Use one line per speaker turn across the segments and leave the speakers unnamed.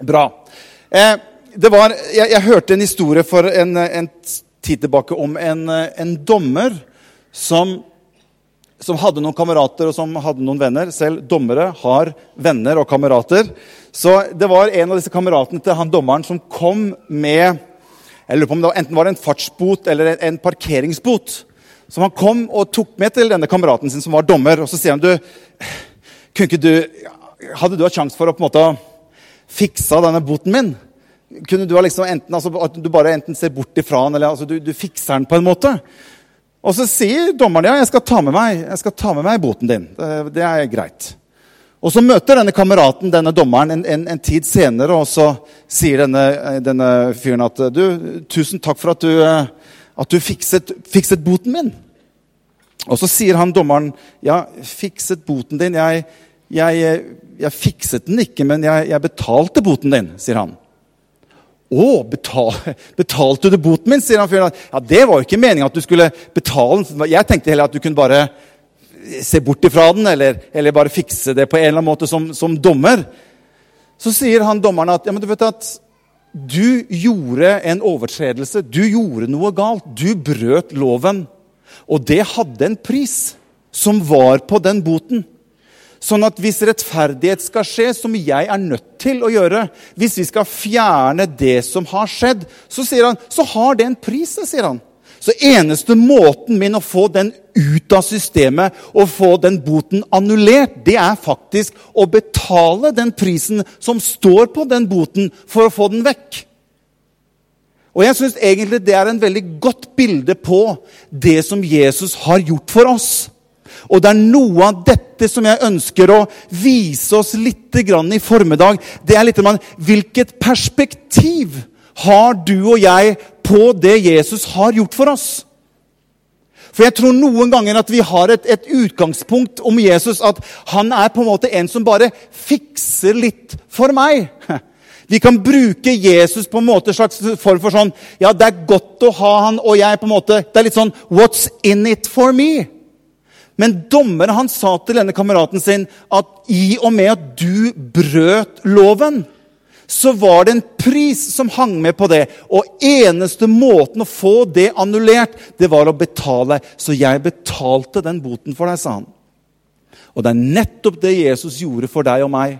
Bra. Eh, var, jeg, jeg hørte en historie for en, en tid tilbake om en, en dommer som, som hadde noen kamerater og som hadde noen venner. Selv dommere har venner og kamerater. Så det var en av disse kameratene til han dommeren som kom med jeg lurer på om det var, Enten var det en fartsbot eller en, en parkeringsbot. Som han kom og tok med til denne kameraten sin som var dommer. Og så sier han du, kunne ikke du, Hadde du hatt sjanse for å på en måte fiksa denne boten min? Kunne du ha liksom enten, altså, at du bare enten ser bort ifra den, eller altså, du, du, fikser den på en måte? Og så sier dommeren ja, jeg skal ta med meg, ta med meg boten din. Det, det er greit. Og Så møter denne kameraten denne dommeren en, en, en tid senere, og så sier denne, denne, fyren at du, 'Tusen takk for at du, at du fikset, fikset, boten min.' Og så sier han dommeren, 'Ja, fikset boten din? Jeg, jeg, jeg fikset den ikke, men jeg, jeg, betalte boten din', sier han. 'Å, betal, betalte du boten min?' sier han. Ja, det var jo ikke meningen at du skulle betale den. Jeg tenkte heller at du kunne bare se bort ifra den, eller, eller, bare fikse det på en eller annen måte som, som dommer. Så sier han dommeren at, ja, men du vet at du gjorde en overtredelse. Du gjorde noe galt. Du brøt loven. Og det hadde en pris som var på den boten. Sånn at hvis rettferdighet skal skje, som jeg er nødt til å gjøre Hvis vi skal fjerne det som har skjedd, så sier han, så har det en pris. sier han. Så eneste måten min å få den ut av systemet og få den boten annullert, det er faktisk å betale den prisen som står på den boten, for å få den vekk. Og jeg syns egentlig det er en veldig godt bilde på det som Jesus har gjort for oss. Og det er noe av dette som jeg ønsker å vise oss litt i formiddag. Det er litt om hvilket perspektiv har du og jeg på det Jesus har gjort for oss. For jeg tror noen ganger at vi har et, et, utgangspunkt om Jesus at han er på en måte en som bare fikser litt for meg. Vi kan bruke Jesus på en måte slags form for sånn Ja, det er godt å ha han, og jeg på en måte Det er litt sånn What's in it for me? Men dommeren han sa til denne kameraten sin at i og med at du brøt loven så var det en pris som hang med på det. Og eneste måten å få det annullert, det var å betale. Så jeg betalte den boten for deg, sa han. Og det er nettopp det Jesus gjorde for deg og meg.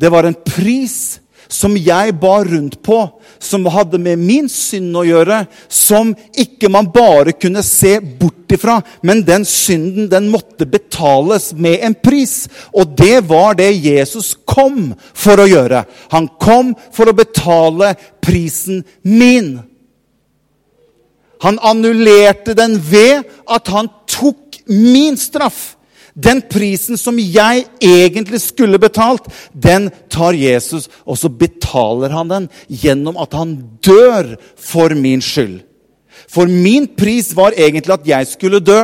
Det var en pris som jeg bar rundt på, som hadde med min synd å gjøre, som ikke man bare kunne se bort ifra. Men den synden den måtte betales med en pris. Og det var det Jesus kom for å gjøre. Han kom for å betale prisen min. Han annullerte den ved at han tok min straff. Den prisen som jeg egentlig skulle betalt, den tar Jesus, og så betaler han den gjennom at han dør for min skyld. For min pris var egentlig at jeg skulle dø.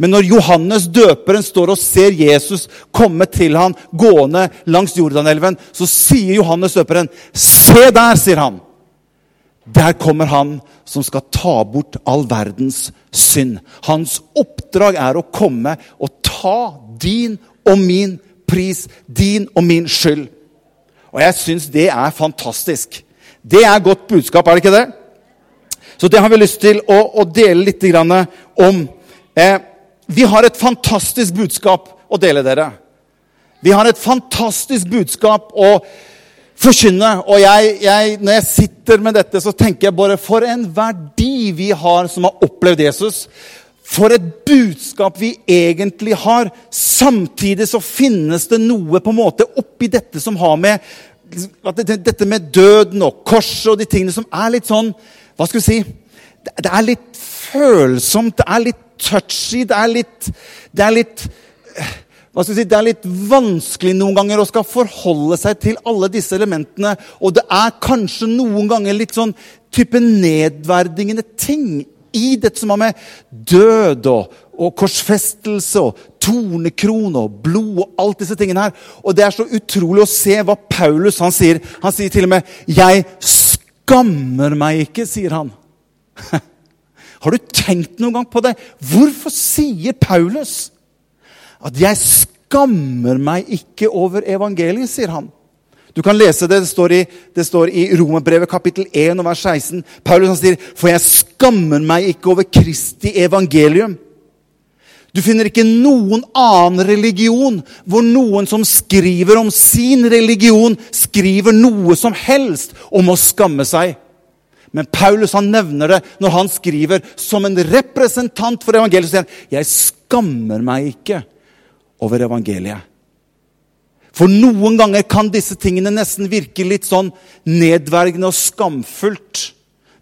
Men når Johannes døperen står og ser Jesus komme til han gående langs Jordanelven, så sier Johannes døperen, 'Se der', sier han. Der kommer han som skal ta bort all verdens synd. Hans oppdrag er å komme og ta din og min pris, din og min skyld. Og jeg syns det er fantastisk. Det er godt budskap, er det ikke det? Så det har vi lyst til å, å dele litt om. Eh, vi har et fantastisk budskap å dele, dere. Vi har et fantastisk budskap å forkynne. Og jeg, jeg, når jeg sitter med dette, så tenker jeg bare for en verdi vi har som har opplevd Jesus. For et budskap vi egentlig har. Samtidig så finnes det noe på en måte oppi dette som har med dette med døden og korset og de tingene som er litt sånn Hva skal vi si? Det er litt følsomt, det er litt touchy, det er litt, det er litt hva skal jeg si, Det er litt vanskelig noen ganger å skal forholde seg til alle disse elementene. Og det er kanskje noen ganger litt sånn type nedverdigende ting i dette som har med død og, og korsfestelse og tornekrone og blod og alt disse tingene her. Og det er så utrolig å se hva Paulus han sier. Han sier til og med 'Jeg skammer meg ikke', sier han. Har du tenkt noen gang på det? Hvorfor sier Paulus at 'jeg skammer meg ikke over evangeliet', sier han. Du kan lese det. Det står i, det står i Romerbrevet kapittel 1 og vers 16. Paulus han sier, 'For jeg skammer meg ikke over Kristi evangelium'. Du finner ikke noen annen religion hvor noen som skriver om sin religion, skriver noe som helst om å skamme seg. Men Paulus han nevner det når han skriver som en representant for evangeliet. Så sier han, 'Jeg skammer meg ikke over evangeliet'. For noen ganger kan disse tingene nesten virke litt sånn nedverdigende og skamfullt.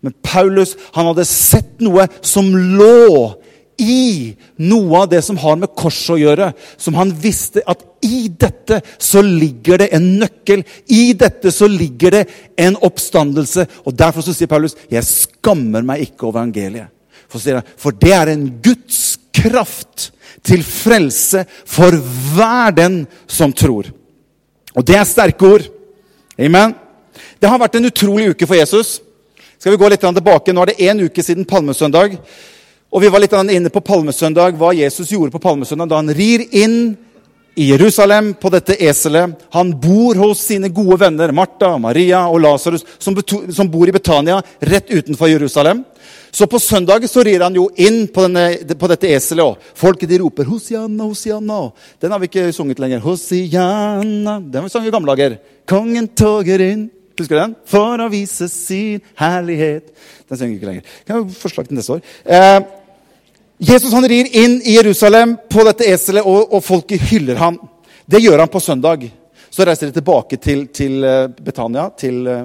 Men Paulus han hadde sett noe som lå i noe av det som har med korset å gjøre. Som han visste at i dette så ligger det en nøkkel. I dette så ligger det en oppstandelse. Og Derfor så sier Paulus jeg skammer meg ikke over evangeliet. For, for det er en Guds kraft til frelse for hver den som tror. Og det er sterke ord. Amen. Det har vært en utrolig uke for Jesus. Skal vi gå litt tilbake? Nå er det én uke siden palmesøndag. Og Vi var litt inne på palmesøndag, hva Jesus gjorde på palmesøndag da han rir inn i Jerusalem på dette eselet. Han bor hos sine gode venner Martha, Maria og Lasarus, som, som, bor i Betania, rett utenfor Jerusalem. Så på søndag så rir han jo inn på, denne, på dette eselet. og Folket de roper 'Hosianna, Hosianna'. Den har vi ikke sunget lenger. Hosianna. Den har vi sunget i gamle dager. Kongen toger inn. Husker du den? For å vise sin herlighet. Den synger ikke lenger. Kan jeg forslag til neste år. Eh, Jesus han rir inn i Jerusalem på dette eselet, og, og folket hyller ham. Det gjør han på søndag. Så reiser de tilbake til, til eh, Betania, til, eh,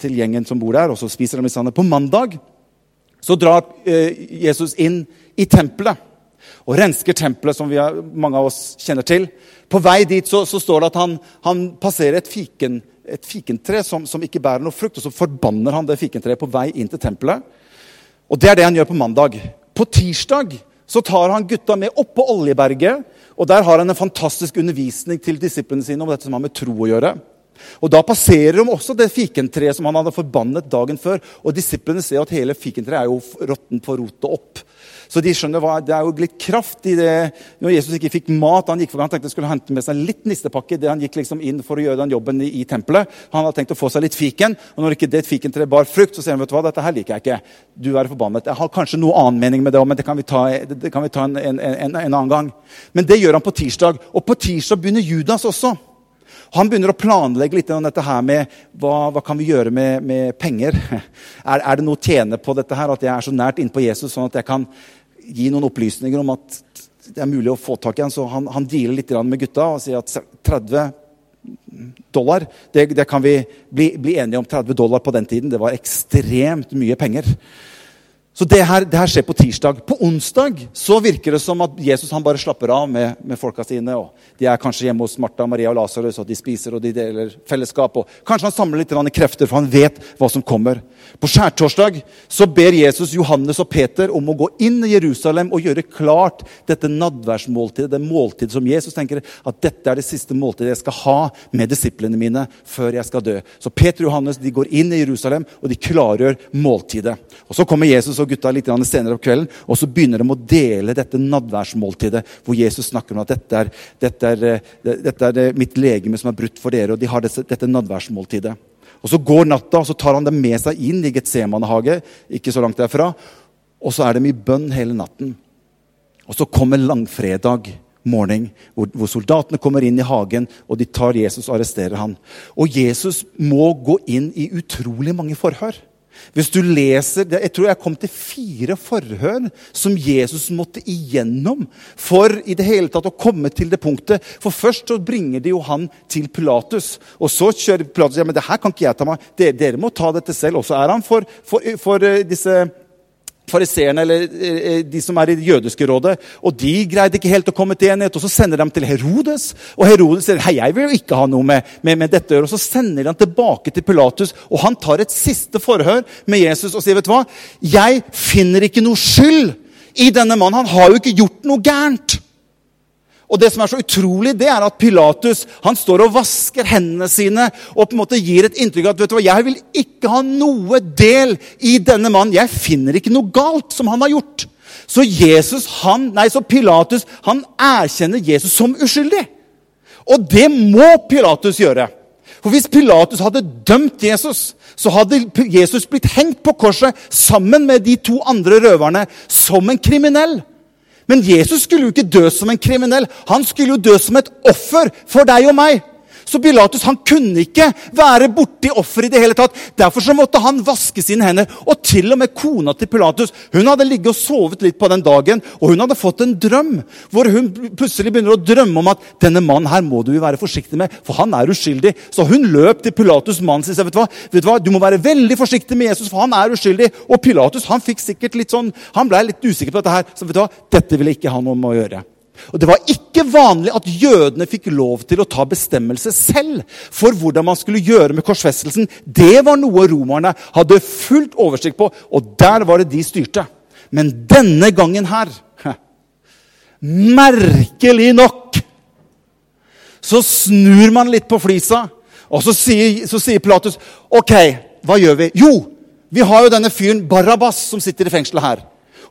til, gjengen som bor der, og så spiser de sammen. På mandag så drar eh, Jesus inn i tempelet og rensker tempelet, som har, mange av oss kjenner til. På vei dit så, så står det at han, han passerer et, fiken, et fikentre som, som, ikke bærer noe frukt, og så forbanner han det fikentreet på vei inn til tempelet. Og Det er det han gjør på mandag. På tirsdag så tar han gutta med opp på Oljeberget. og Der har han en fantastisk undervisning til disiplene sine om dette som har med tro å gjøre. Og Da passerer de også det fikentreet som han hadde forbannet dagen før. Og Disiplene ser at hele fikentreet er jo råttent på rotet opp. Så de skjønner hva, det er jo litt kraft i det. Når Jesus ikke fikk mat, han gikk for, han tenkte han skulle hente med seg litt nistepakke. det Han gikk liksom inn for å gjøre den jobben i, i tempelet. Han hadde tenkt å få seg litt fiken. Og når ikke det fikentreet bar frukt, så sier han vet du hva, dette her liker jeg ikke. Du er forbannet. Jeg har kanskje noe annen mening med det men det kan vi ta, kan vi ta en, en, en, en annen gang. Men det gjør han på tirsdag. Og på tirsdag begynner Judas også. Han begynner å planlegge litt om dette her med hva, hva kan vi gjøre med, med penger. Er, er, det noe å tjene på dette her, at jeg er så nært innpå Jesus, sånn at jeg kan gi noen opplysninger om at det er mulig å få tak i han, så han, han dealer litt med gutta og sier at 30 dollar det, det kan vi bli, bli, enige om. 30 dollar på den tiden, det var ekstremt mye penger. Så det her, det her, skjer på tirsdag. På onsdag så virker det som at Jesus han bare slapper av med, med folka sine. og De er kanskje hjemme hos Martha, Maria og Lasarus, og de spiser og de deler fellesskap. og Kanskje han samler litt krefter, for han vet hva som kommer. På skjærtorsdag så ber Jesus Johannes og Peter om å gå inn i Jerusalem og gjøre klart dette nadværsmåltidet, det måltidet som Jesus tenker at dette er det siste måltidet jeg skal ha med disiplene mine før jeg skal dø. Så Peter og Johannes de går inn i Jerusalem, og de klargjør måltidet. Og Så kommer Jesus og og gutta litt senere på kvelden. Og så begynner de å dele dette nadværsmåltidet, hvor Jesus snakker om at dette er, dette er, eh, dette er eh, mitt legeme som er brutt for dere. Og de har dette, nadværsmåltidet. Og Så går natta, og så tar han dem med seg inn i Getsemanehage, ikke så langt derfra. Og så er de i bønn hele natten. Og så kommer langfredag morgen, hvor, hvor, soldatene kommer inn i hagen, og de tar Jesus og arresterer han. Og Jesus må gå inn i utrolig mange forhør. Hvis du leser, Jeg tror jeg kom til fire forhør som Jesus måtte igjennom for i det hele tatt å komme til det punktet. For først så bringer de jo han til Pilatus. Og så kjører Pilatus ja, men det her kan ikke jeg ta meg. Dere, dere må ta dette selv. Og så er han for, for, for eh, disse fariseerne, eller eh, de som er i det jødiske rådet. Og de greide ikke helt å komme til enighet. Og så sender de til Herodes. Og Herodes sier hei, jeg vil jo ikke ha noe med, med, med dette å gjøre. Og så sender de han tilbake til Pilatus, og han tar et siste forhør med Jesus og sier vet du hva? Jeg finner ikke noe skyld i denne mannen. Han har jo ikke gjort noe gærent. Og det som er så utrolig, det er at Pilatus han står og vasker hendene sine og på en måte gir et inntrykk av at vet du hva, jeg vil ikke ha noe del i denne mannen. Jeg finner ikke noe galt som han har gjort. Så, Jesus, han, nei, så Pilatus han erkjenner Jesus som uskyldig. Og det må Pilatus gjøre. For hvis Pilatus hadde dømt Jesus, så hadde Jesus blitt hengt på korset sammen med de to andre røverne som en kriminell. Men Jesus skulle jo ikke dø som en kriminell. Han skulle jo dø som et offer for deg og meg. Så Pilatus han kunne ikke være borti offeret i det hele tatt. Derfor så måtte han vaske sine hender. Og til og med kona til Pilatus hun hadde ligget og sovet litt på den dagen, og hun hadde fått en drøm hvor hun plutselig begynner å drømme om at denne mannen her må du jo være forsiktig med, for han er uskyldig. Så hun løp til Pilatus' mann og sa vet du hva, vet du hva, du må være veldig forsiktig med Jesus, for han er uskyldig. Og Pilatus han fikk sikkert litt sånn, han ble litt usikker på dette her. Så vet du hva, dette ville ikke han om å gjøre. Og Det var ikke vanlig at jødene fikk lov til å ta bestemmelse selv for hvordan man skulle gjøre med korsfestelsen. Det var noe romerne hadde fullt oversikt på, og der var det de styrte. Men denne gangen her Merkelig nok så snur man litt på flisa, og så sier, så sier Pilatus OK, hva gjør vi? Jo, vi har jo denne fyren Barabas som sitter i fengselet her.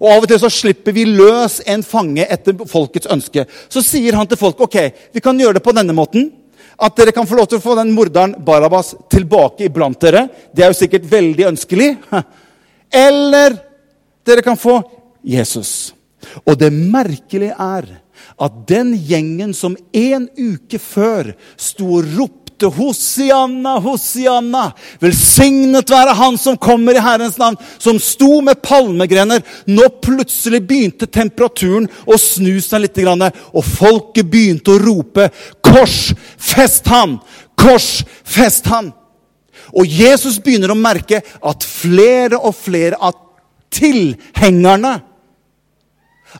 Og Av og til så slipper vi løs en fange etter folkets ønske. Så sier han til folk ok, vi kan gjøre det på denne måten. At dere kan få lov til å få den morderen Barabas tilbake iblant dere. Det er jo sikkert veldig ønskelig. Eller dere kan få Jesus. Og det merkelige er at den gjengen som en uke før sto og ropte ropte Hosianna, Hosianna. Velsignet være Han som kommer i Herrens navn. Som sto med palmegrener. Nå plutselig begynte temperaturen å snu seg litt. Og folket begynte å rope, 'Kors, fest han! Kors, fest han!' Og Jesus begynner å merke at flere og flere av tilhengerne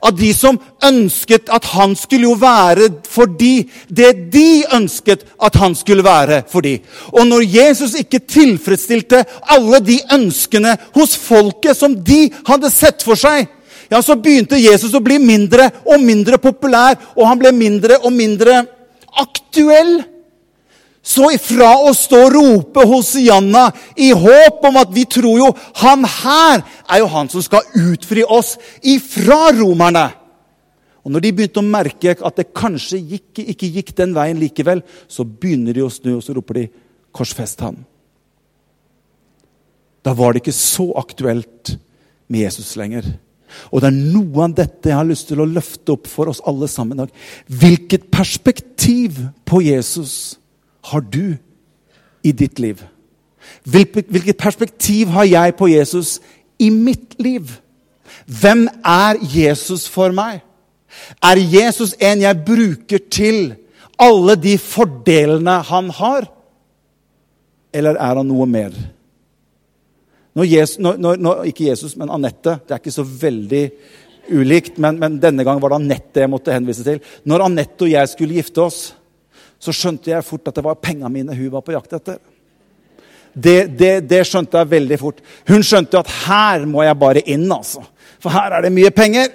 av de som ønsket at han skulle jo være for de, det de ønsket at han skulle være for de. Og når Jesus ikke tilfredsstilte alle de ønskene hos folket som de hadde sett for seg, ja, så begynte Jesus å bli mindre og mindre populær, og han ble mindre og mindre aktuell. Så ifra å stå og rope Hosianna i håp om at vi tror jo han her er jo han som skal utfri oss ifra romerne. Og Når de begynte å merke at det kanskje gikk, ikke gikk den veien likevel, så begynner de å snu, og så roper de 'Korsfest ham'. Da var det ikke så aktuelt med Jesus lenger. Og det er noe av dette jeg har lyst til å løfte opp for oss alle sammen i dag. Hvilket perspektiv på Jesus har du i ditt liv? Hvilket perspektiv har jeg på Jesus i mitt liv? Hvem er Jesus for meg? Er Jesus en jeg bruker til alle de fordelene han har? Eller er han noe mer? Når Jesus, når, når, ikke Jesus, men Anette Det er ikke så veldig ulikt, men, men denne gang var det Anette jeg måtte henvise til. Når Anette og jeg skulle gifte oss, så skjønte jeg fort at det var penga mine hun var på jakt etter. Det, det, det, skjønte jeg veldig fort. Hun skjønte at her må jeg bare inn, altså. For her er det mye penger.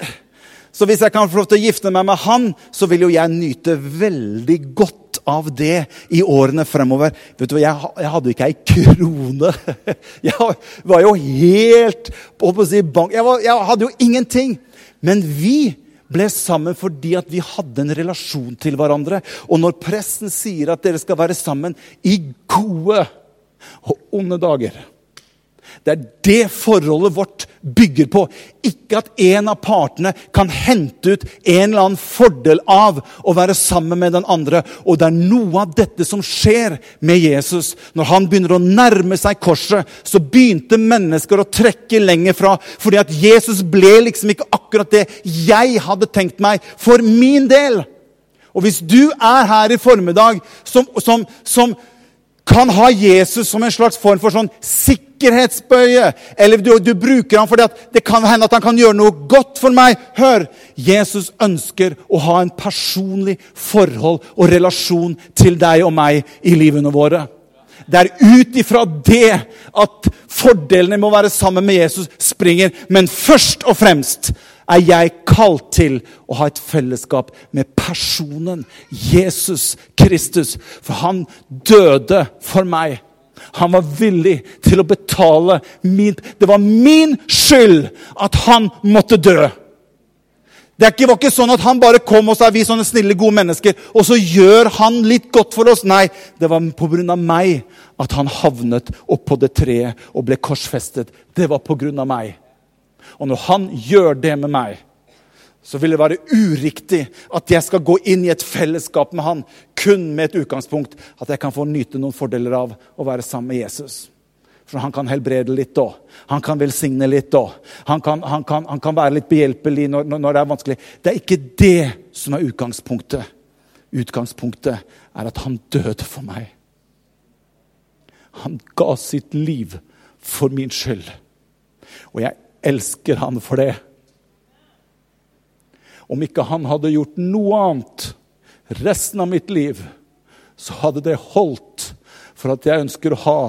Så hvis jeg kan få lov til å gifte meg med han, så vil jo jeg nyte veldig godt av det i årene fremover. Vet du hva, Jeg, jeg hadde ikke ei krone. Jeg var jo helt på å si bank. Jeg, var, jeg hadde jo ingenting. Men vi ble sammen fordi at vi hadde en relasjon til hverandre. Og når presten sier at dere skal være sammen i gode og onde dager Det er det forholdet vårt bygger på. Ikke at en av partene kan hente ut en eller annen fordel av å være sammen med den andre. Og det er noe av dette som skjer med Jesus. Når han begynner å nærme seg korset, så begynte mennesker å trekke lenger fra. Fordi at Jesus ble liksom ikke akkurat det jeg hadde tenkt meg for min del. Og hvis du er her i formiddag som, som, som kan ha Jesus som en slags form for sånn sikkerhetsbøye. Eller du, du bruker ham fordi det kan hende at han kan gjøre noe godt for meg. Hør! Jesus ønsker å ha en personlig forhold og relasjon til deg og meg i livene våre. Det er ut ifra det at fordelene med å være sammen med Jesus springer. Men først og fremst er jeg kalt til å ha et fellesskap med personen Jesus Kristus. For han døde for meg. Han var villig til å betale min Det var min skyld at han måtte dø. Det er var ikke sånn at han bare kom og sa vi sånne snille, gode mennesker, og så gjør han litt godt for oss. Nei, det var pga. meg at han havnet oppå det treet og ble korsfestet. Det var pga. meg. Og når han gjør det med meg, så vil det være uriktig at jeg skal gå inn i et fellesskap med han kun med et utgangspunkt at jeg kan få nyte noen fordeler av å være sammen med Jesus. For han kan helbrede litt òg. Han kan velsigne litt òg. Han han han kan være litt behjelpelig når, når, det er vanskelig. Det er ikke det som er utgangspunktet. Utgangspunktet er at han døde for meg. Han ga sitt liv for min skyld. Og jeg elsker han for det. Om ikke han hadde gjort noe annet resten av mitt liv, så hadde det holdt for at jeg ønsker å ha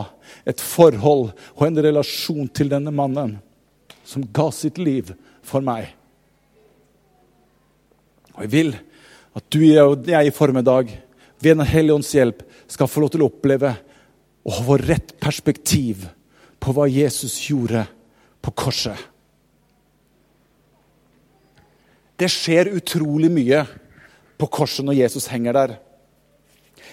et forhold og en relasjon til denne mannen som ga sitt liv for meg. Og Jeg vil at du og jeg i formiddag ved Den hellige ånds hjelp skal få lov til å oppleve og vår rett perspektiv på hva Jesus gjorde på korset. Det skjer utrolig mye på korset når Jesus henger der.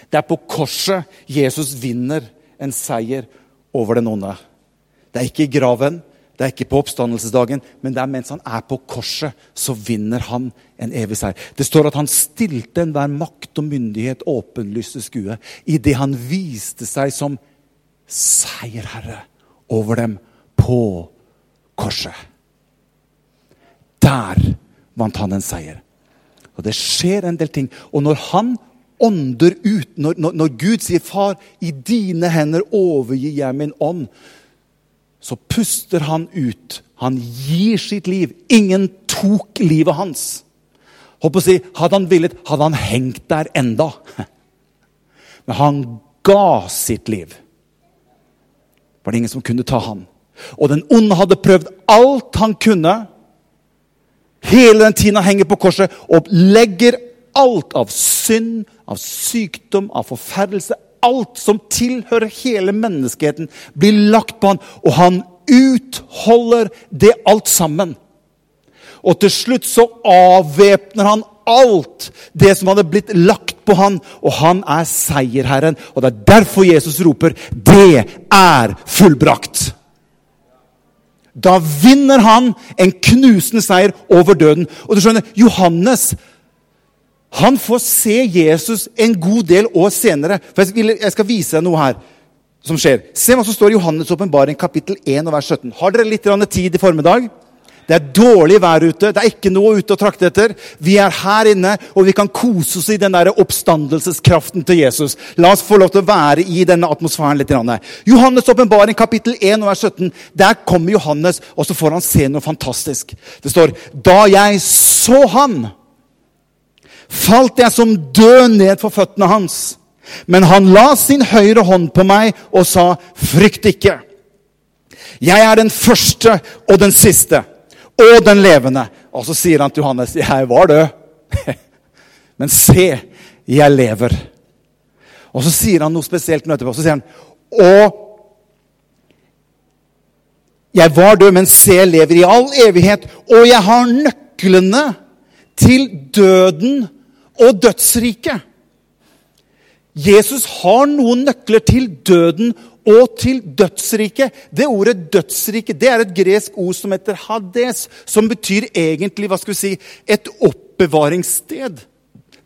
Det er på korset Jesus vinner en seier over den onde. Det er ikke i graven, det er ikke på oppstandelsesdagen, men det er mens han er på korset, så vinner han en evig seier. Det står at han stilte enhver makt og myndighet åpenlyst til skue idet han viste seg som seierherre over dem på korset. Der vant han en seier. Og det skjer en del ting. Og når han ånder ut. Når, når, når, Gud sier, 'Far, i dine hender overgir jeg min ånd', så puster han ut. Han gir sitt liv. Ingen tok livet hans. Håper å si, Hadde han villet, hadde han hengt der enda. Men han ga sitt liv. Var det ingen som kunne ta han. Og den onde hadde prøvd alt han kunne. Hele den tiden han henger på korset og legger alt av synd, av sykdom, av forferdelse. Alt som tilhører hele menneskeheten, blir lagt på han, og han utholder det alt sammen. Og til slutt så avvæpner han alt det som hadde blitt lagt på han, og han er seierherren. Og det er derfor Jesus roper 'Det er fullbrakt'. Da vinner han en knusende seier over døden. Og du skjønner, Johannes han får se Jesus en god del år senere. For Jeg skal vise deg noe her som skjer. Se hva som står i Johannes' åpenbaring, kapittel 1, vers 17. Har dere litt tid i formiddag? Det er dårlig vær ute. Det er ikke noe ute å trakte etter. Vi er her inne, og vi kan kose oss i den der oppstandelseskraften til Jesus. La oss få lov til å være i denne atmosfæren litt. Johannes' åpenbaring, kapittel 1, vers 17. Der kommer Johannes, og så får han se noe fantastisk. Det står Da jeg så han falt jeg som død ned for føttene hans. Men han la sin høyre hånd på meg og sa, 'Frykt ikke.' Jeg er den første og den siste og den levende. Og så sier han til Johannes, 'Jeg var død, men se, jeg lever.' Og så sier han noe spesielt nå etterpå. Så sier han, 'Og jeg var død, men se, jeg lever i all evighet.' 'Og jeg har nøklene til døden og dødsriket. Jesus har noen nøkler til døden og til dødsriket. Det ordet 'dødsrike' det er et gresk ord som heter 'hades', som betyr egentlig hva skal vi si, et oppbevaringssted.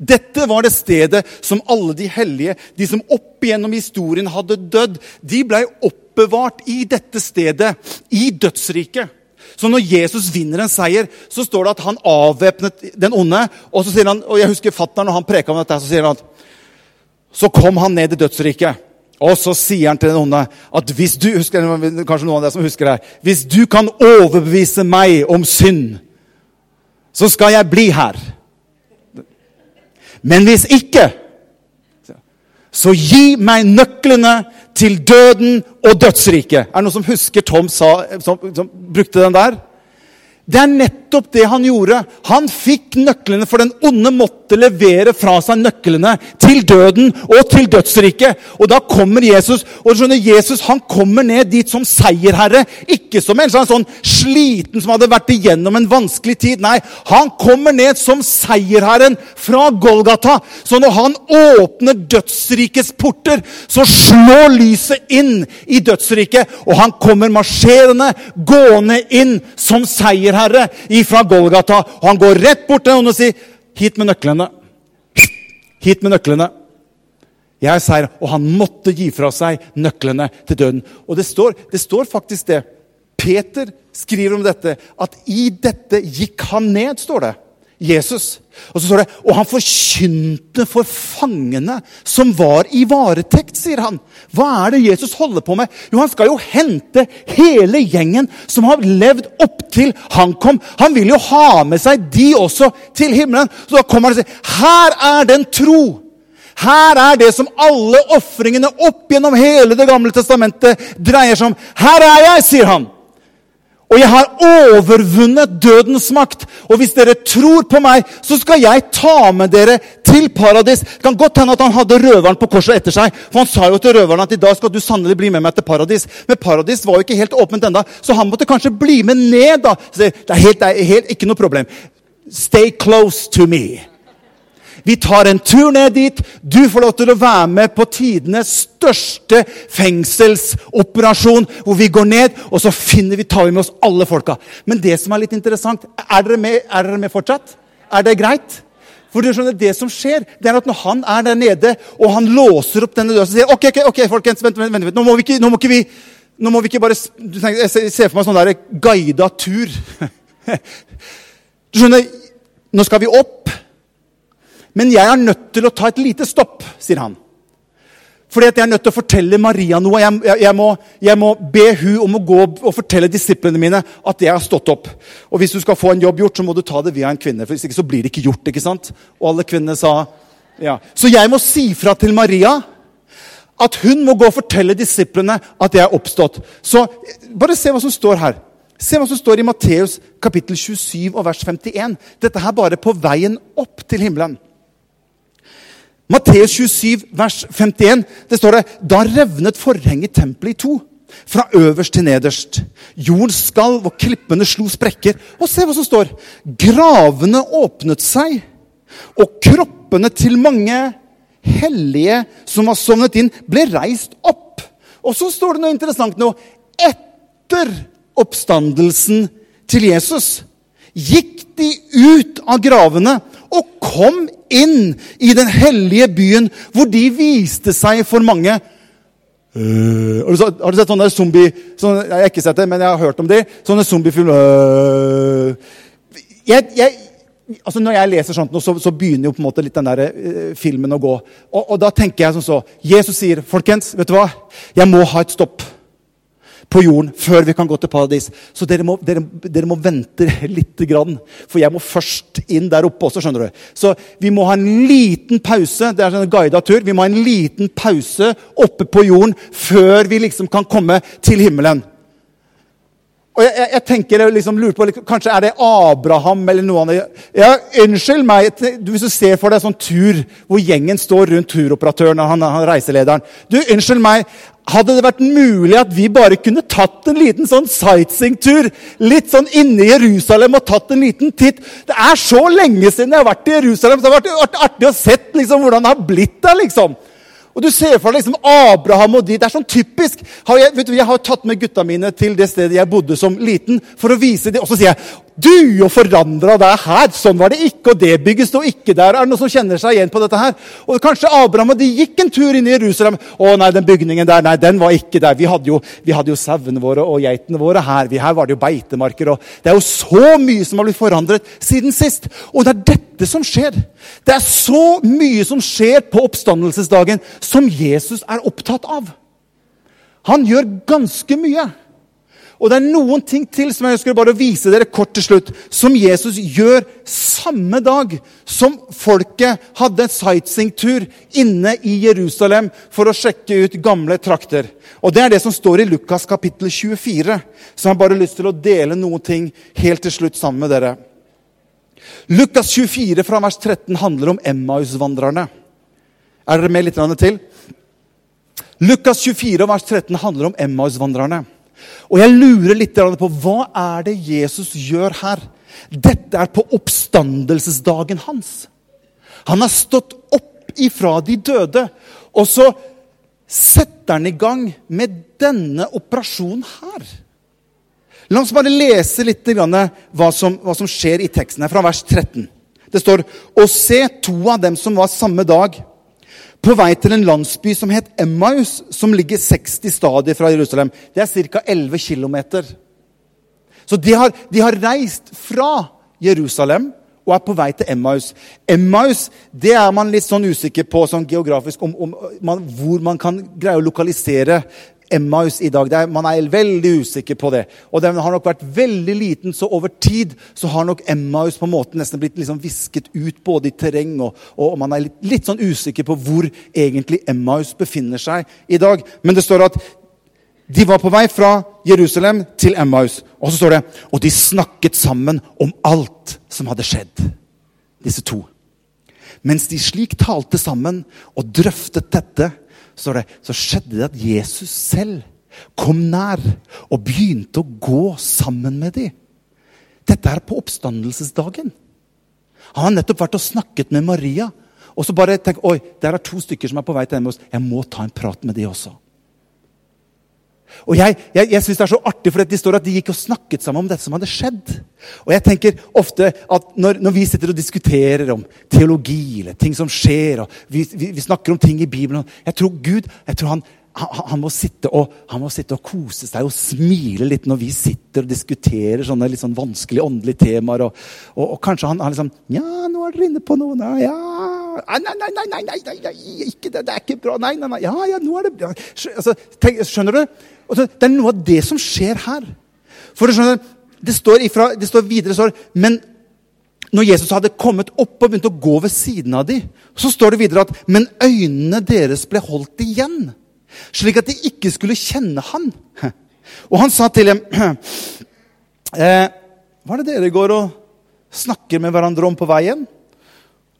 Dette var det stedet som alle de hellige, de som opp igjennom historien hadde dødd, de blei oppbevart i dette stedet, i dødsriket. Så når Jesus vinner en seier, så står det at han avvæpnet den onde. Og så sier han, og jeg husker fatteren når han preka om dette, så sier han at så kom han ned i dødsriket. Og så sier han til den onde at hvis du husker, kanskje noen av dere som husker det, hvis du kan overbevise meg om synd, så skal jeg bli her. Men hvis ikke, så gi meg nøklene til døden og dødsriket. Er det noen som husker Tom sa, som, som brukte den der? Det er nettopp nettopp det han gjorde. Han fikk nøklene, for den onde måtte levere fra seg nøklene til døden og til dødsriket. Og da kommer Jesus, og skjønner, Jesus han kommer ned dit som seierherre. Ikke som en sånn, sliten som hadde vært igjennom en vanskelig tid. Nei, han kommer ned som seierherren fra Golgata. Så når han åpner dødsrikets porter, så slår lyset inn i dødsriket, og han kommer marsjerende, gående inn som seierherre ifra Golgata. Og han går rett bort til noen og sier, 'Hit med nøklene.' Hit med nøklene. Jeg er seier. Og han måtte gi fra seg nøklene til døden. Og det står, det står faktisk det. Peter skriver om dette, at i dette gikk han ned, står det. Jesus. Og så står det og han forkynte for fangene som var i varetekt, sier han. Hva er det Jesus holder på med? Jo, Han skal jo hente hele gjengen som har levd opptil han kom. Han vil jo ha med seg de også til himmelen. Så da kommer han og sier her er den tro. Her er det som alle ofringene opp gjennom hele Det gamle testamentet dreier seg om. Her er jeg, sier han. Og jeg har overvunnet dødens makt. Og hvis dere tror på meg, så skal jeg ta med dere til paradis. Det kan godt hende at han hadde røveren på korset etter seg. For han sa jo til røveren at i dag skal du sannelig bli med meg til paradis. Men paradis var jo ikke helt åpent enda, så han måtte kanskje bli med ned. da. Så det er helt, det er helt ikke noe problem. Stay close to me. Vi tar en tur ned dit. Du får lov til å være med på tidenes største fengselsoperasjon. Hvor vi går ned, og så finner vi, tar vi med oss alle folka. Men det som er litt interessant Er dere med, er dere med fortsatt? Er det greit? For du skjønner, Det som skjer, det er at når han er der nede, og han låser opp denne døra, så sier ok, ok, ok, folkens, vent, vent, vent, nå må vi ikke, må ikke vi må vi ikke bare, Jeg ser for meg sånn der guida tur. Du skjønner, nå skal vi opp. Men jeg er nødt til å ta et lite stopp, sier han. Fordi at jeg er nødt til å fortelle Maria noe. Jeg, jeg, jeg, må, jeg, må, be hun om å gå og fortelle disiplene mine at jeg har stått opp. Og hvis du skal få en jobb gjort, så må du ta det via en kvinne. for Hvis ikke så blir det ikke gjort. ikke sant? Og alle kvinnene sa ja. Så jeg må si fra til Maria at hun må gå og fortelle disiplene at jeg er oppstått. Så bare se hva som står her. Se hva som står i Matteus kapittel 27 og vers 51. Dette her bare på veien opp til himmelen. Matteus 27, vers 51, det står det Da revnet forhenget i tempelet i to. Fra øverst til nederst. Jorden skalv, og klippene slo sprekker. Og se hva som står. Gravene åpnet seg, og kroppene til mange hellige som var sovnet inn, ble reist opp. Og så står det noe interessant nå. Etter oppstandelsen til Jesus gikk de ut av gravene og kom inn i den hellige byen, hvor de viste seg for mange. Uh, har, du, sett sånne zombie... Sånne, jeg har ikke sett det, men jeg har hørt om de. Sånne zombiefilmer uh, jeg, jeg, altså Når jeg leser sånt, så, så, begynner jo på en måte litt den der uh, filmen å gå. Og, og, da tenker jeg sånn så Jesus sier, 'Folkens, vet du hva? Jeg må ha et stopp.' På jorden før vi kan gå til paradis. Så dere må, dere, dere må vente litt, grann, for jeg må først inn der oppe også. skjønner du. Så vi må ha en liten pause. Det er en guida tur. Vi må ha en liten pause oppe på jorden før vi liksom kan komme til himmelen. Og jeg, jeg, jeg tenker, jeg liksom lurer på, Kanskje er det Abraham eller noe annet. Ja, Unnskyld meg, hvis du ser for deg sånn tur hvor gjengen står rundt turoperatøren og han, han reiselederen. Du, Unnskyld meg, hadde det vært mulig at vi bare kunne tatt en liten sånn sightseeingtur litt sånn inne i Jerusalem og tatt en liten titt? Det er så lenge siden jeg har vært i Jerusalem. så Det har vært artig å se liksom, hvordan det har blitt der. liksom. Og du ser for deg liksom Abraham og de. Det er sånn typisk. Har jeg, du, jeg har tatt med gutta mine til det stedet jeg bodde som liten. for å vise det. Og så sier jeg du jo forandra deg her! Sånn var det ikke, og det bygget sto ikke der. Er det noen som kjenner seg igjen på dette her? Og kanskje Abraham og de gikk en tur inn i Jerusalem. Å nei, den bygningen der, nei, den var ikke der. Vi hadde jo, vi jo sauene våre og geitene våre her. Vi, her var det jo beitemarker. og Det er jo så mye som har blitt forandret siden sist. Og det er dette som skjer. Det er så mye som skjer på oppstandelsesdagen som Jesus er opptatt av. Han gjør ganske mye. Og det er noen ting til som jeg ønsker bare å vise dere kort til slutt, som Jesus gjør samme dag som folket hadde en sightseeingtur inne i Jerusalem for å sjekke ut gamle trakter. Og Det er det som står i Lukas kapittel 24, så jeg har bare lyst til å dele noen ting helt til slutt sammen med dere. Lukas 24 fra vers 13 handler om Emmaus-vandrerne. Er dere med litt til? Lukas 24 vers 13 handler om Emmaus-vandrerne. Og jeg lurer litt på hva er det Jesus gjør her? Dette er på oppstandelsesdagen hans. Han har stått opp ifra de døde. Og så setter han i gang med denne operasjonen her. La oss bare lese litt hva som, hva som skjer i teksten her, fra vers 13. Det står Og se, to av dem som var samme dag på vei til en landsby som het Emmaus, som ligger 60 stadier fra Jerusalem. Det er ca. 11 km. Så de har, de har, reist fra Jerusalem og er på vei til Emmaus. Emmaus det er man litt sånn usikker på sånn geografisk om, om man, hvor man kan greie å lokalisere Emmaus i dag. Er, man er veldig usikker på det. Og den har nok vært veldig liten, så over tid så har nok Emmaus på en måte nesten blitt liksom visket ut både i terreng, og, og man er litt, litt, sånn usikker på hvor egentlig Emmaus befinner seg i dag. Men det står at de var på vei fra Jerusalem til Emmaus. Og så står det og de snakket sammen om alt som hadde skjedd, disse to. Mens de slik talte sammen og drøftet dette, står det, så skjedde det at Jesus selv kom nær og begynte å gå sammen med dem. Dette er på oppstandelsesdagen. Han har nettopp vært og snakket med Maria. Og så bare tenk, oi, der er to stykker som er på vei til dem. Jeg må ta en prat med de også. Og Jeg, jeg, jeg synes det er så artig, for det står at de gikk og snakket sammen om dette som hadde skjedd. Og jeg tenker ofte at når, når vi sitter og diskuterer om teologi eller ting som skjer, og vi, vi, vi snakker om ting i Bibelen Jeg tror Gud jeg tror han, han, han, må og, han, må sitte og, kose seg og smile litt når vi sitter og diskuterer sånne litt sånn vanskelige åndelige temaer. Og, og, og kanskje han, han liksom Ja, nå er dere inne på noe. Ja, nei, nei, nei, nei, nei, nei, ikke det, det er ikke bra. Nei, nei, nei. Ja, ja, nå er det bra. Altså, skjønner du? Det er noe av det som skjer her. For du skjønner, Det står, ifra, det står videre står, Men når Jesus hadde kommet opp og begynt å gå ved siden av dem, så står det videre at men øynene deres ble holdt igjen, slik at de ikke skulle kjenne han. Og han sa til dem eh, Hva er det dere går og snakker med hverandre om på veien?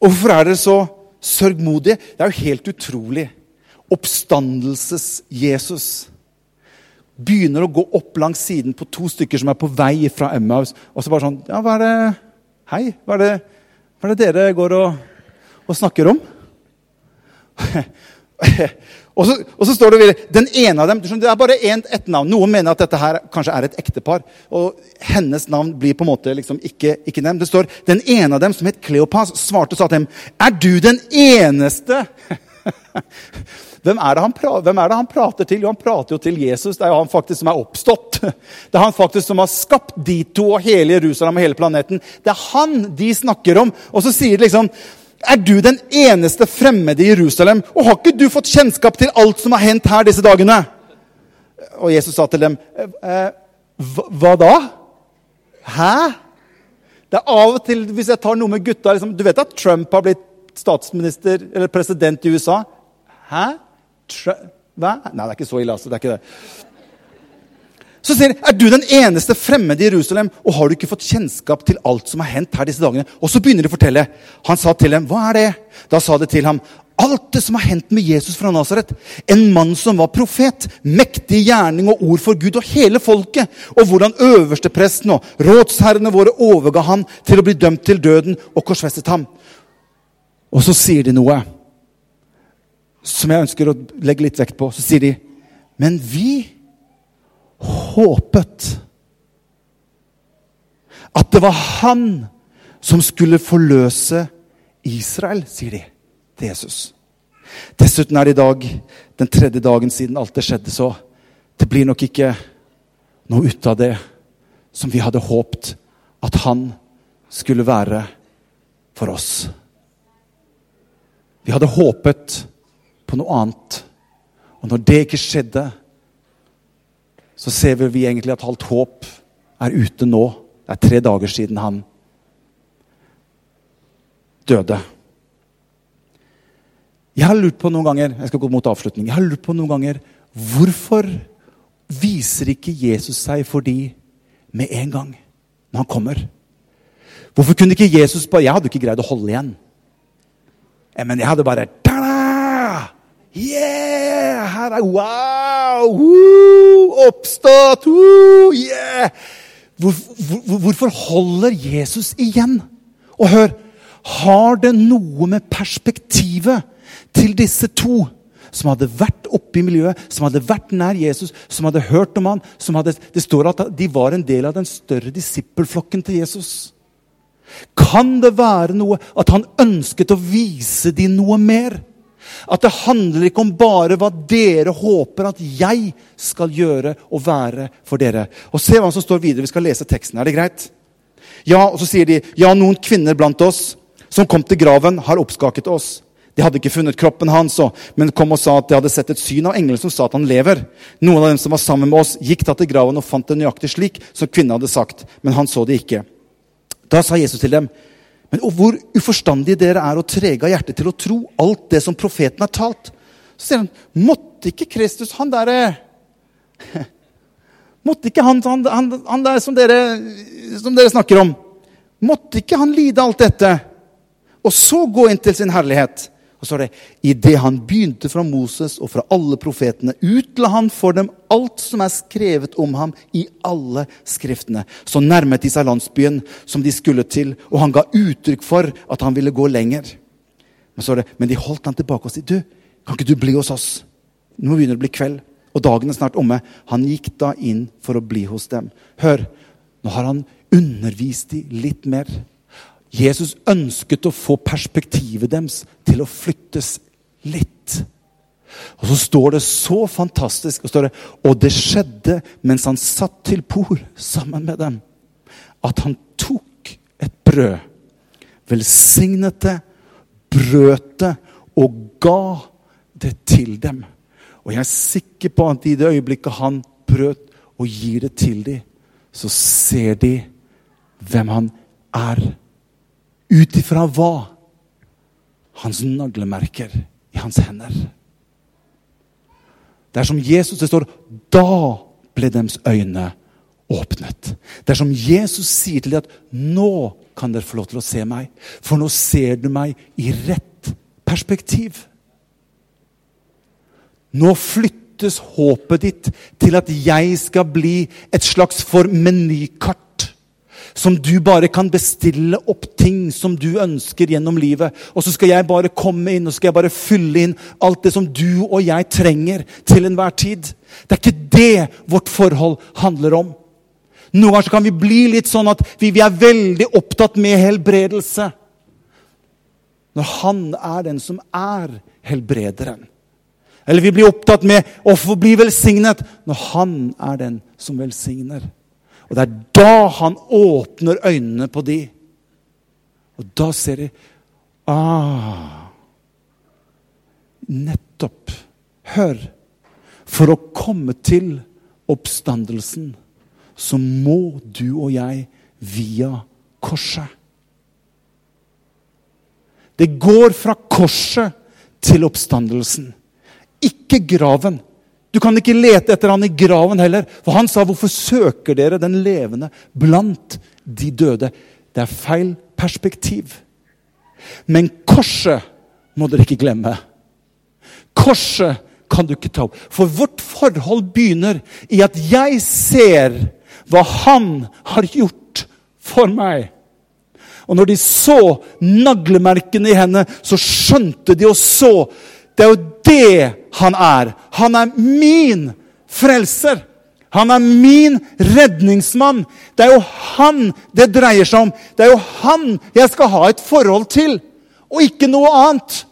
Og hvorfor er dere så sørgmodige? Det er jo helt utrolig. Oppstandelses-Jesus begynner å gå opp langs siden på to stykker som er på vei fra Emmaus. Og så bare sånn Ja, hva er det Hei, hva er det, hva er det dere går og, og snakker om? og, så, og, så, står det videre Den ene av dem Det er bare en, ett navn. Noen mener at dette her kanskje er et ektepar. Og hennes navn blir på en måte liksom ikke, ikke nevnt. Det står den ene av dem, som het Kleopas, svarte og sa til dem Er du den eneste Hvem er, hvem er, det han prater til? Jo, han prater jo til Jesus. Det er jo han faktisk som er oppstått. Det er han faktisk som har skapt de to og hele Jerusalem og hele planeten. Det er han de snakker om. Og så sier de liksom Er du den eneste fremmede i Jerusalem? Og har ikke du fått kjennskap til alt som har hendt her disse dagene? Og Jesus sa til dem, eh, eh hva da? Hæ? Det er av og til, hvis jeg tar noe med gutta liksom, Du vet at Trump har blitt statsminister eller president i USA? Hæ? Hva? Nei, det er ikke så ille. altså. Det er ikke det. Så sier de, er du den eneste fremmede i Jerusalem, og har du ikke fått kjennskap til alt som har hendt her disse dagene? Og så begynner de å fortelle. Han sa til dem, hva er det? Da sa de til ham, alt det som har hendt med Jesus fra Nasaret. En mann som var profet, mektig gjerning og ord for Gud og hele folket. Og hvordan øverstepresten og rådsherrene våre overga ham til å bli dømt til døden og korsfestet ham. Og så sier de noe som jeg ønsker å legge litt vekt på. Så sier de Men vi håpet at det var han som skulle forløse Israel, sier de til Jesus. Dessuten er det i dag den tredje dagen siden alt det skjedde, så det blir nok ikke noe ut av det som vi hadde håpt at han skulle være for oss. Vi hadde håpet på noe annet. Og når det ikke skjedde, så ser vi egentlig at halvt håp er ute nå. Det er tre dager siden han døde. Jeg har lurt på noen ganger jeg skal gå mot avslutning, jeg har lurt på noen ganger, hvorfor viser ikke Jesus seg for de med en gang når han kommer? Hvorfor kunne ikke Jesus bare Jeg hadde ikke greid å holde igjen. Men jeg hadde bare! Yeah! Her er Wow! Woo! Oppstått! Woo! Yeah! Hvor, hvor, hvorfor holder Jesus igjen? Og hør, har det noe med perspektivet til disse to som hadde vært oppe i miljøet, som hadde vært nær Jesus, som hadde hørt om han, som hadde, Det står at de var en del av den større disippelflokken til Jesus. Kan det være noe at han ønsket å vise dem noe mer? At det handler ikke om bare hva dere håper at jeg skal gjøre og være for dere. Og Se hva som står videre. Vi skal lese teksten. Er det greit? Ja, og så sier de ja, noen kvinner blant oss som kom til graven, har oppskaket oss. De hadde ikke funnet kroppen hans, men kom og sa at de hadde sett et syn av engelen som sa at han lever. Noen av dem som var sammen med oss, gikk da til graven og fant det nøyaktig slik som kvinnen hadde sagt, men han så det ikke. Da sa Jesus til dem, men hvor uforstandige dere er og trege av hjerte til å tro alt det som profeten har talt. Så sier han, måtte ikke Kristus, han derre Måtte ikke han, han, han, han der som dere, som dere snakker om, måtte ikke han lide alt dette? Og så gå inn til sin herlighet? Og så er det idet han begynte fra Moses og fra alle profetene, utla han for dem alt som er skrevet om ham i alle skriftene. Så nærmet de seg landsbyen som de skulle til, og han ga uttrykk for at han ville gå lenger. Men, så er det, men de holdt han tilbake og sa, du, kan ikke du bli hos oss? Nå begynner det å bli kveld, og dagen er snart omme. Han gikk da inn for å bli hos dem. Hør, nå har han undervist de litt mer. Jesus ønsket å få perspektivet deres til å flyttes litt. Og så står det så fantastisk, og, det, og det skjedde mens han satt til bord sammen med dem, at han tok et brød, velsignet det, brøt det og ga det til dem. Og jeg er sikker på at i det øyeblikket han brøt og gir det til dem, så ser de hvem han er. Ut ifra hva? Hans naglemerker i hans hender. Det er som Jesus det står Da ble deres øyne åpnet. Det er som Jesus sier til dem at nå kan dere få lov til å se meg. For nå ser du meg i rett perspektiv. Nå flyttes håpet ditt til at jeg skal bli et slags for menykart som du bare kan bestille opp ting som du ønsker gjennom livet. Og så skal jeg bare komme inn og skal jeg bare fylle inn alt det som du og jeg trenger til enhver tid. Det er ikke det vårt forhold handler om. Noen ganger kan vi bli litt sånn at vi, vi er veldig opptatt med helbredelse. Når han er den som er helbrederen. Eller vi blir opptatt med å få bli velsignet når han er den som velsigner. Og det er da han åpner øynene på de. Og da ser de Ah Nettopp. Hør. For å komme til oppstandelsen så må du og jeg via korset. Det går fra korset til oppstandelsen. Ikke graven. Du kan ikke lete etter han i graven heller. For han sa, 'Hvorfor søker dere den levende blant de døde?' Det er feil perspektiv. Men korset må dere ikke glemme. Korset kan du ikke ta opp. For vårt forhold begynner i at jeg ser hva han har gjort for meg. Og når de så naglemerkene i henne, så skjønte de og så det er jo det han er. Han er min frelser. Han er min redningsmann. Det er jo han det dreier seg om. Det er jo han jeg skal ha et forhold til, og ikke noe annet.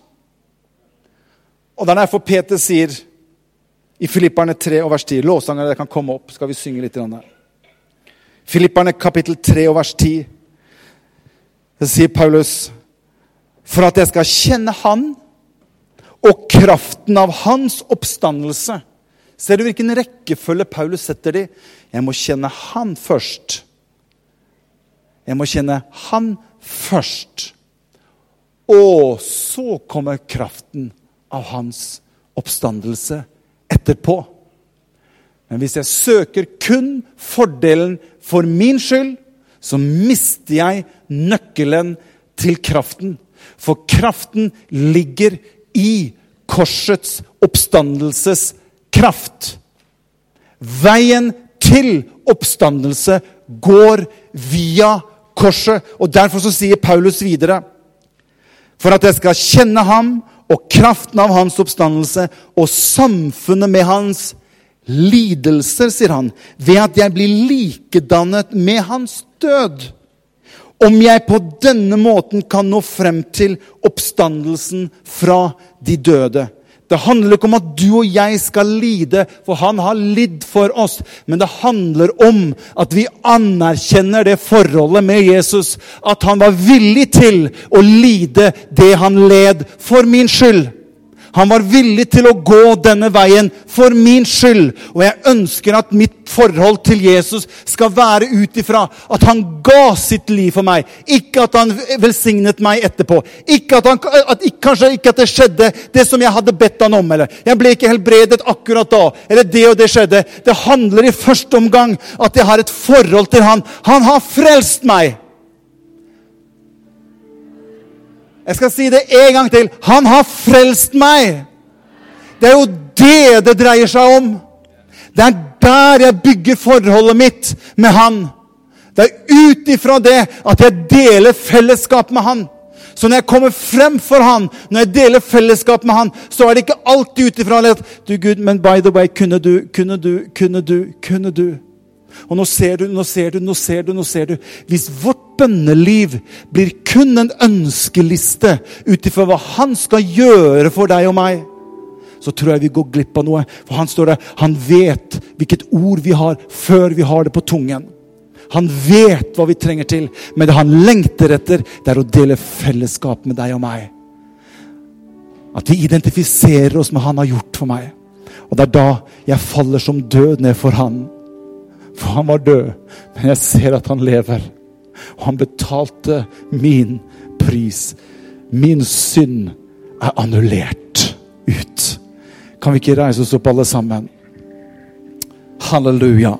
Og Det er derfor Peter sier i Filipperne 3 og vers 10 Lovsangere, dere kan komme opp, skal vi synge litt. Der. Filipperne kapittel 3 og vers 10. Det sier Paulus for at jeg skal kjenne Han og kraften av hans oppstandelse Ser du hvilken rekkefølge Paulus setter de? Jeg må kjenne han først. Jeg må kjenne han først. Og så kommer kraften av hans oppstandelse etterpå. Men hvis jeg søker kun fordelen for min skyld, så mister jeg nøkkelen til kraften. For kraften ligger i korsets oppstandelseskraft. Veien til oppstandelse går via korset. Og Derfor så sier Paulus videre For at jeg skal kjenne ham og kraften av hans oppstandelse og samfunnet med hans lidelser, sier han, ved at jeg blir likedannet med hans død. Om jeg på denne måten kan nå frem til oppstandelsen fra de døde. Det handler ikke om at du og jeg skal lide, for han har lidd for oss. Men det handler om at vi anerkjenner det forholdet med Jesus. At han var villig til å lide det han led for min skyld. Han var villig til å gå denne veien for min skyld. Og jeg ønsker at mitt forhold til Jesus skal være ut ifra at han ga sitt liv for meg. Ikke at han velsignet meg etterpå. Ikke at, han, at kanskje ikke at det skjedde det som jeg hadde bedt han om. eller Jeg ble ikke helbredet akkurat da. Eller det og det skjedde. Det handler i første omgang at jeg har et forhold til han. Han har frelst meg. Jeg skal si det en gang til. Han har frelst meg! Det er jo det det dreier seg om. Det er der jeg bygger forholdet mitt med han. Det er ut ifra det at jeg deler fellesskap med han. Så når jeg kommer frem for han, når jeg deler fellesskap med han, så er det ikke alltid ut ifra at du Gud, men by the way, kunne du, kunne du, kunne du, kunne du? Og nå ser du, nå ser du, nå ser du, nå ser du. Hvis vårt bønneliv blir kun en ønskeliste ut ifra hva han skal gjøre for deg og meg, så tror jeg vi går glipp av noe. For han står der, han vet hvilket ord vi har, før vi har det på tungen. Han vet hva vi trenger til, men det han lengter etter, det er å dele fellesskap med deg og meg. At vi identifiserer oss med han har gjort for meg. Og det er da jeg faller som død ned for han. For han var død, men jeg ser at han lever. Og han betalte min pris. Min synd er annullert ut. Kan vi ikke reise oss opp, alle sammen? Halleluja.